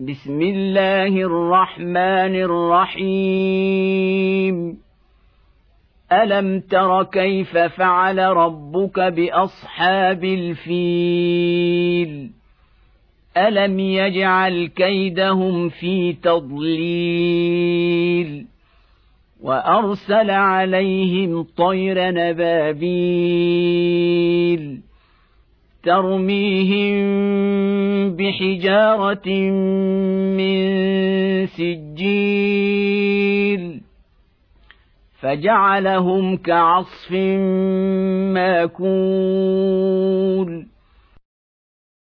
بسم الله الرحمن الرحيم. ألم تر كيف فعل ربك بأصحاب الفيل؟ ألم يجعل كيدهم في تضليل؟ وأرسل عليهم طير نبابيل ترميهم بحجاره من سجيل فجعلهم كعصف ماكول